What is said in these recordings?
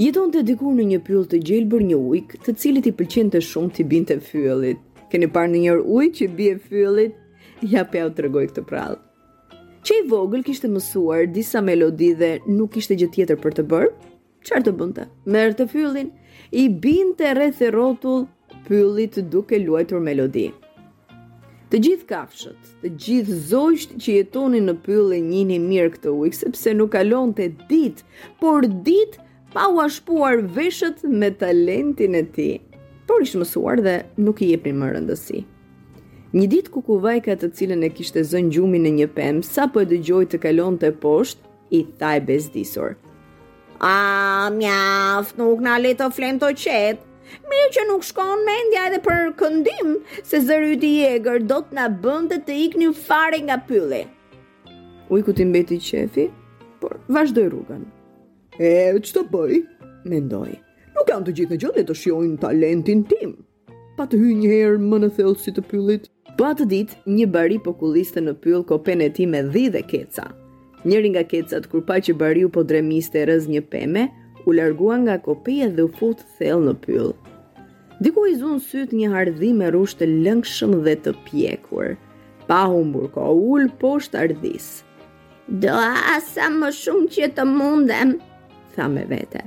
Jetonte dikur në një pyll të gjelbër një ujk, të cilit i pëlqente shumë t'i binte fyellit. Keni parë ndonjëherë ujk që bie fyellit? Ja po jua tregoj këtë përrallë. Që i vogël kishte mësuar disa melodi dhe nuk kishte gjë tjetër për të bërë, çfarë të bënte? Merrte fyellin, i binte rreth e rrotull pyllit duke luajtur melodi. Të gjithë kafshët, të gjithë zogjtë që jetonin në pyll e njihnin mirë këtë ujk, sepse nuk kalonte ditë për ditë pa u ashpuar veshët me talentin e tij, por ishin mësuar dhe nuk i jepnin më rëndësi. Një ditë kukuvajka të cilën e kishte zënë gjumi në një pemë, sapo e dëgjoi të kalonte poshtë, i tha e bezdisur. A, mjaft, nuk na le të flem të qetë. Mirë që nuk të shkon mendja edhe për këndim, se zëri yt i egër do të na bënte të iknim fare nga pylli. Ujkut i mbeti qejfi, por vazhdoi rrugën. E ç'të bëj? mendoi. Nuk janë të gjithë në gjendje të shijojnë talentin tim. Pa të hyj një herë më në thellësi të pyllit. Po atë ditë, një bari po kulloste në pyll kopenë e tij me dhi dhe keca. Njëri nga kecat, kur pa që bariu po dremiste rrëzë një peme, u largua nga kopeja dhe u fut thellë në pyll. Diku i zunë sytë një hardhi me rrush të lëngshëm dhe të pjekur. Pa humbur kohë u ul poshtë hardhisë. Do ha sa më shumë që të mundem, tha me vete.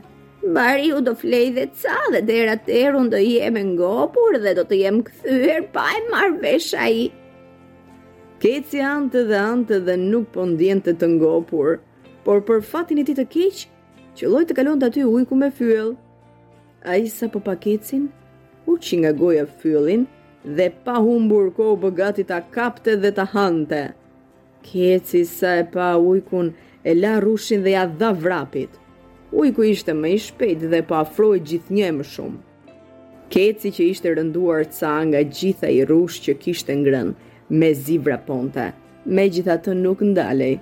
Bariu do flejë edhe ca dhe deri atëherë unë do jem e ngopur dhe do të jem kthyer pa e marrë vesh ai. Keci hante dhe hante dhe nuk po ndiente të ngopur, por për fatin e tij të keq, qëlloi të kalonte aty ujku me fyell. Ai sapo pa kecin, hoqi nga goja fyellin dhe pa humbur kohë u bë gati ta kapte dhe ta hante. Keci sa e pa ujkun, e la rrushin dhe ia dha vrapit. Ujku ishte më i shpejtë dhe po afrohej gjithnjë e më shumë. Keci që ishte rënduar ca nga gjithë ai rrush që kishte ngrënë, mezi vraponte, megjithatë nuk ndalej.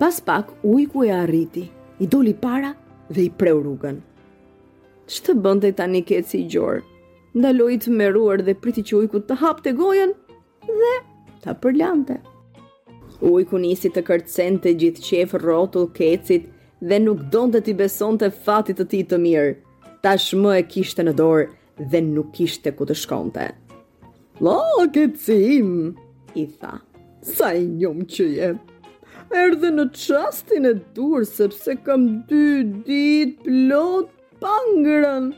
Pas pak, ujku e arriti, i doli para dhe i preu rrugën. Ç'të bënte tani keci i gjorë? Ndaloi i tmerruar dhe priti që ujku të hapte gojën dhe ta përlante. Ujku nisi të kërcente gjithë qejf rrotull kecit dhe nuk donte t'i besonte fatit të tij të mirë. Tashmë e kishte në dorë dhe nuk kishte ku të shkonte. La, keci im, i tha, sa i njomë që je. Erdhe në çastin e duhur, sepse kam dy ditë plot pa ngrënë.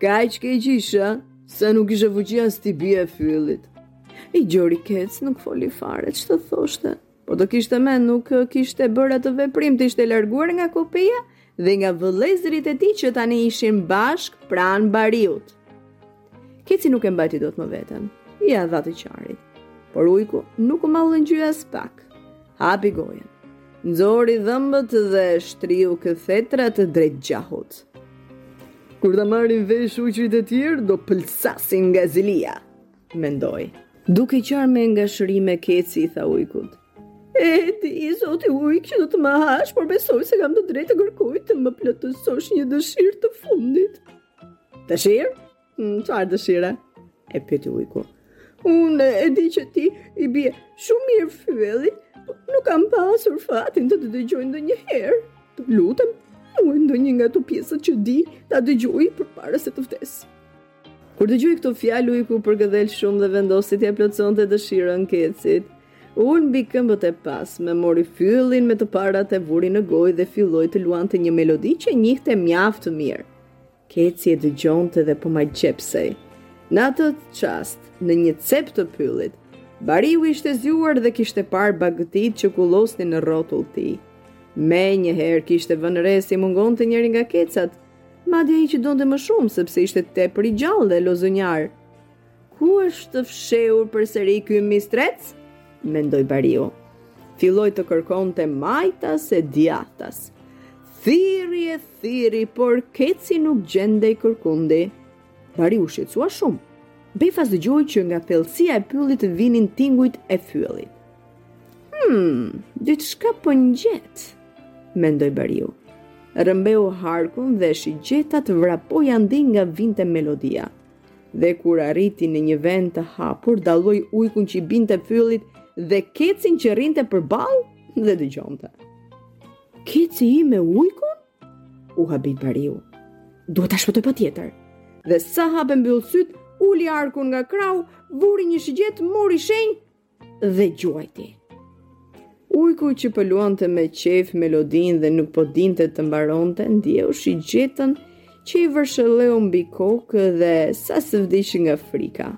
Kaq keq isha, se nuk kishe fuqi as t'i bije fyellit. I gjori kec nuk foli fare, ç'të thoshte? Po të kishte mend nuk kishte bërë atë veprim, të ishte larguar nga kopeja dhe nga vëllezërit e tij që tani ishin bashkë pranë bariut. Keci nuk e mbajti dot më veten, ia dha të qarit, por ujku nuk u mallëngjye aspak. Hapi gojën. Nxori dhëmbët dhe shtriu kthetrat drejt gjahut. Kur ta marrin vesh ujqit e tjerë, do pëlsasin nga zilia, mendoi. Duke qarë me ngashërime, keci i tha ujkut. E di, zoti ujk, që do të më hash, por besoj se kam të drejtë të kërkoj të më plëtësosh një dëshirë të fundit. Dëshirë? Mm, çfarë dëshire? E pyeti ujku. Unë e di që ti i bie shumë mirë fyellit, po nuk kam pasur fatin të të dëgjoj ndonjëherë. Të lutem, luaj ndonjë nga ato pjesët që di, ta dëgjoj përpara se të vdes. Kur dëgjoi këto fjalë ujku u përkëdhel shumë dhe vendosi t'ia plotësonte dëshirën kecit. U ul mbi këmbët e pasme, mori fyellin me të parat, e vuri në gojë dhe filloi të luante një melodi që njihte mjaft mirë. Keci e dëgjonte dhe po magjepsej. Në atë çast, në një cep të pyllit, bariu ishte zgjuar dhe kishte parë bagëtitë që kullosnin rrotull tij. Menjëherë kishte vënë re s'i mungonte njëri nga kecat, madje ai që donte më shumë, sepse ishte tepër i gjallë dhe lozonjar. Ku është fshehur përsëri ky mistrec? mendoi bariu. Filloi të kërkonte majtas e djathtas. Thirri e thirri, por keci nuk gjendej kërkundi. Bariu u shqetësua shumë. Befas dëgjoi që nga thellësia e pyllit vinin tingujt e fyellit. Hmm, diçka po ngjet, mendoi bariu. Rrëmbeu harkun dhe shigjetat, vrapoi andej nga vinte melodia. Dhe kur arriti në një vend të hapur, dalloi ujkun që i binte fyellit dhe kecin që rrinte përballë dhe dëgjonte. Keci im me ujkun? U habit bariu. Duhet ta shpëtoj patjetër. Dhe sa hap e mbyll sytë, uli harkun nga krahu, vuri një shigjetë, mori shenjë dhe gjuajti. Ujku që po luante me qejf melodinë dhe nuk po dinte të mbaronte, ndjeu shigjetën që i vërshëlleu mbi kokë dhe sa s'vdiq nga frika.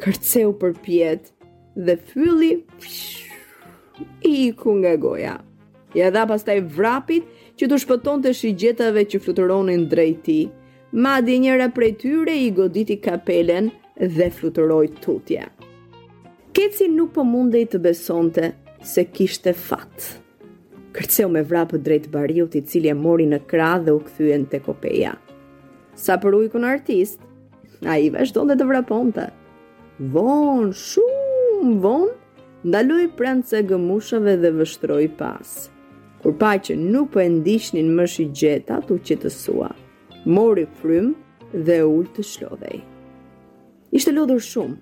Kërceu përpjetë dhe fyelli i iku nga goja. Ia dha pastaj vrapit që t'u shpëtonte shigjetave që fluturonin drejt tij, Madje njëra prej tyre i goditi kapelen dhe fluturoi tutje. Keci nuk po mundej të besonte se kishte fat. Kërceu me vrap drejt bariut i cili e mori në krah dhe u kthyen te kopeja. Sa për ujkun artist, ai vazhdonte të vraponte. Vonë, shumë vonë, ndaloi brenda ca gëmushave dhe vështroi pas. Kur pa që nuk po e ndiqnin më shigjetat, u qetësua, mori frymë dhe u ul të çlodhej. Ishte lodhur shumë,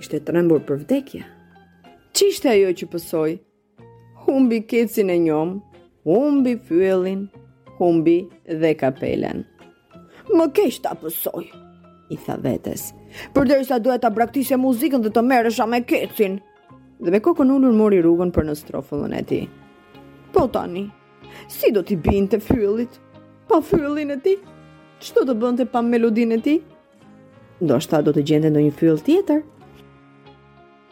ishte trembur për vdekje. Ç'ishte ajo që pësoi? Humbi kecin e njomë, humbi fyellin, humbi dhe kapelen. Më keq ta pësoja, i tha vetes. Përderisa duhet ta braktisja muzikën dhe të merresha me kecin. Dhe me kokën ulur mori rrugën për në strofullën e tij. Po tani, si do t'i binte fyellit? Pa fyellin e tij? Ç'do të bënte pa melodinë e tij? Ndoshta do të gjente ndonjë fyell tjetër?